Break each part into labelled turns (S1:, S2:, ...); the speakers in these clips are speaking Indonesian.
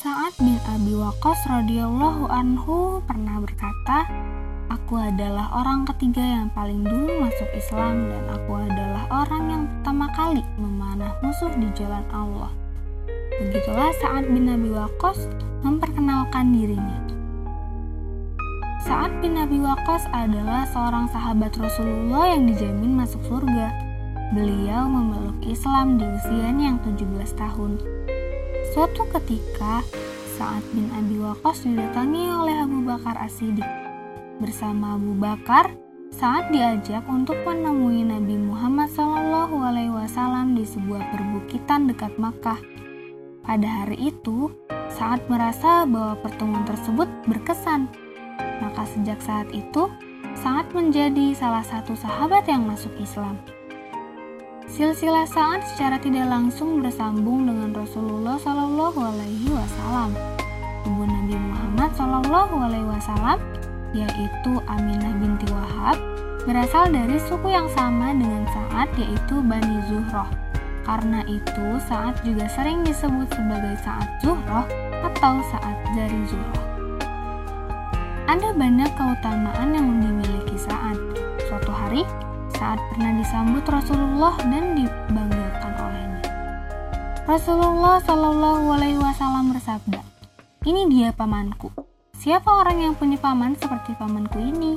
S1: Sa'ad bin Abi Waqqas radhiyallahu anhu pernah berkata, Aku adalah orang ketiga yang paling dulu masuk Islam dan aku adalah orang yang pertama kali memanah musuh di jalan Allah. Begitulah Sa'ad bin Abi Waqqas memperkenalkan dirinya. Sa'ad bin Abi Waqqas adalah seorang sahabat Rasulullah yang dijamin masuk surga. Beliau memeluk Islam di usianya yang 17 tahun. Suatu ketika, Sa'ad bin Abi Waqqas didatangi oleh Abu Bakar As-Siddiq. Bersama Abu Bakar, Sa'ad diajak untuk menemui Nabi Muhammad SAW di sebuah perbukitan dekat Makkah. Pada hari itu, Sa'ad merasa bahwa pertemuan tersebut berkesan. Maka sejak saat itu, Sa'ad menjadi salah satu sahabat yang masuk Islam. Silsilah Sa'ad secara tidak langsung bersambung dengan Rasulullah Shallallahu Alaihi Wasallam. Ibu Nabi Muhammad Shallallahu Alaihi Wasallam, yaitu Aminah binti Wahab, berasal dari suku yang sama dengan Sa'ad, yaitu Bani Zuhroh. Karena itu, Sa'ad juga sering disebut sebagai Sa'ad Zuhroh atau Sa'ad dari Zuhroh. Ada banyak keutamaan yang dimiliki Sa'ad. Suatu hari, saat pernah disambut Rasulullah dan dibanggakan olehnya. Rasulullah Shallallahu Alaihi Wasallam bersabda, "Ini dia pamanku. Siapa orang yang punya paman seperti pamanku ini?"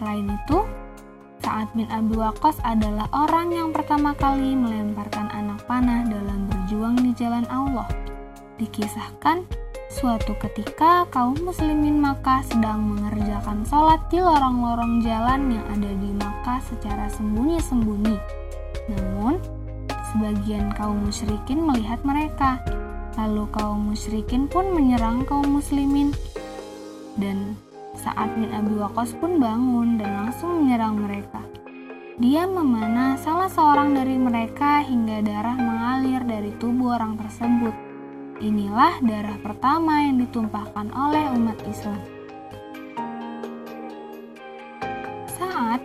S1: Selain itu, Sa'ad bin Abi Waqqas adalah orang yang pertama kali melemparkan anak panah dalam berjuang di jalan Allah. Dikisahkan, Suatu ketika, kaum muslimin Makkah sedang mengerjakan sholat di lorong-lorong jalan yang ada di Makkah secara sembunyi-sembunyi. Namun, sebagian kaum musyrikin melihat mereka. Lalu kaum musyrikin pun menyerang kaum muslimin. Dan saat bin Abi Waqqas pun bangun dan langsung menyerang mereka. Dia memanah salah seorang dari mereka hingga darah mengalir dari tubuh orang tersebut. Inilah darah pertama yang ditumpahkan oleh umat Islam. Saat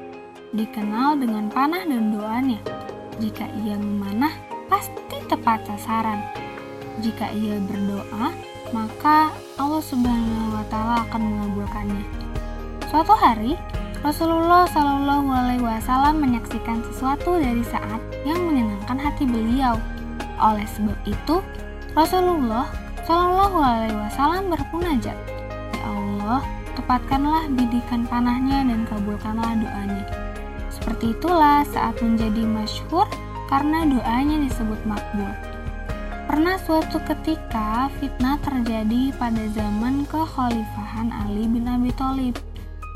S1: dikenal dengan panah dan doanya. Jika ia memanah, pasti tepat sasaran. Jika ia berdoa, maka Allah Subhanahu wa taala akan mengabulkannya. Suatu hari, Rasulullah Shallallahu alaihi wasallam menyaksikan sesuatu dari saat yang menyenangkan hati beliau. Oleh sebab itu, Rasulullah Shallallahu Alaihi Wasallam bermunajat, Ya Allah, tepatkanlah bidikan panahnya dan kabulkanlah doanya. Seperti itulah saat menjadi masyhur karena doanya disebut makbul. Pernah suatu ketika fitnah terjadi pada zaman kekhalifahan Ali bin Abi Thalib.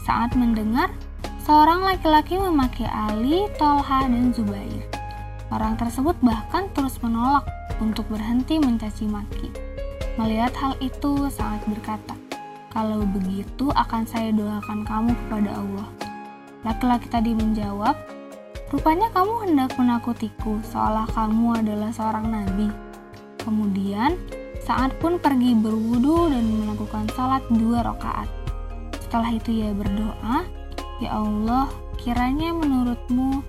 S1: Saat mendengar seorang laki-laki memaki Ali, Tolha, dan Zubair. Orang tersebut bahkan terus menolak untuk berhenti mencaci maki. Melihat hal itu, sangat berkata, "Kalau begitu, akan saya doakan kamu kepada Allah." Laki-laki tadi menjawab, "Rupanya kamu hendak menakutiku, seolah kamu adalah seorang nabi." Kemudian, saat pun pergi berwudu dan melakukan salat dua rakaat. Setelah itu ia berdoa, "Ya Allah, kiranya menurutmu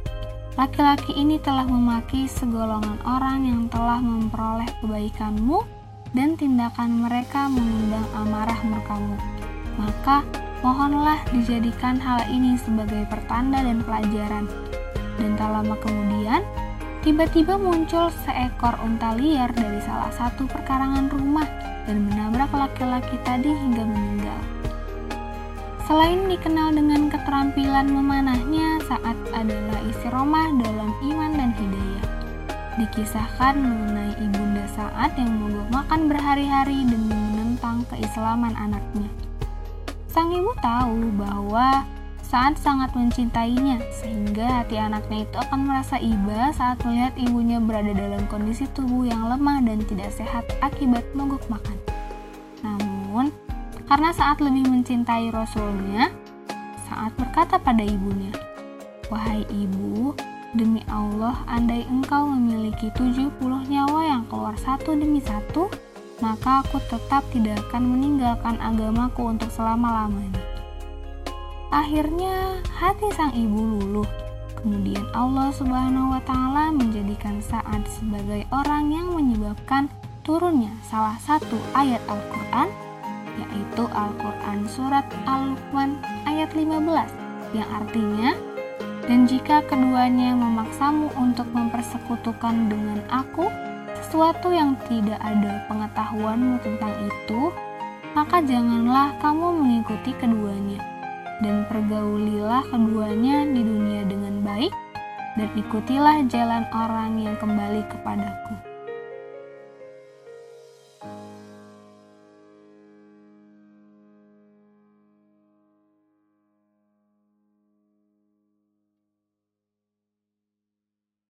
S1: Laki-laki ini telah memaki segolongan orang yang telah memperoleh kebaikanmu dan tindakan mereka mengundang amarah murkamu. Maka mohonlah dijadikan hal ini sebagai pertanda dan pelajaran. Dan tak lama kemudian, tiba-tiba muncul seekor unta liar dari salah satu perkarangan rumah dan menabrak laki-laki tadi hingga meninggal. Selain dikenal dengan keterampilan memanahnya, saat adalah istiqomah dalam iman dan hidayah. Dikisahkan mengenai ibunda saat yang mogok makan berhari-hari demi menentang keislaman anaknya. Sang ibu tahu bahwa saat sangat mencintainya, sehingga hati anaknya itu akan merasa iba saat melihat ibunya berada dalam kondisi tubuh yang lemah dan tidak sehat akibat mogok makan. Karena saat lebih mencintai Rasulnya, saat berkata pada ibunya, Wahai ibu, demi Allah, andai engkau memiliki 70 nyawa yang keluar satu demi satu, maka aku tetap tidak akan meninggalkan agamaku untuk selama-lamanya. Akhirnya, hati sang ibu luluh. Kemudian Allah Subhanahu wa taala menjadikan Sa'ad sebagai orang yang menyebabkan turunnya salah satu ayat Al-Quran, yaitu Al-Quran Surat Al-Luqman ayat 15, yang artinya, Dan jika keduanya memaksamu untuk mempersekutukan dengan aku, sesuatu yang tidak ada pengetahuanmu tentang itu, maka janganlah kamu mengikuti keduanya, dan pergaulilah keduanya di dunia dengan baik, dan ikutilah jalan orang yang kembali kepadaku.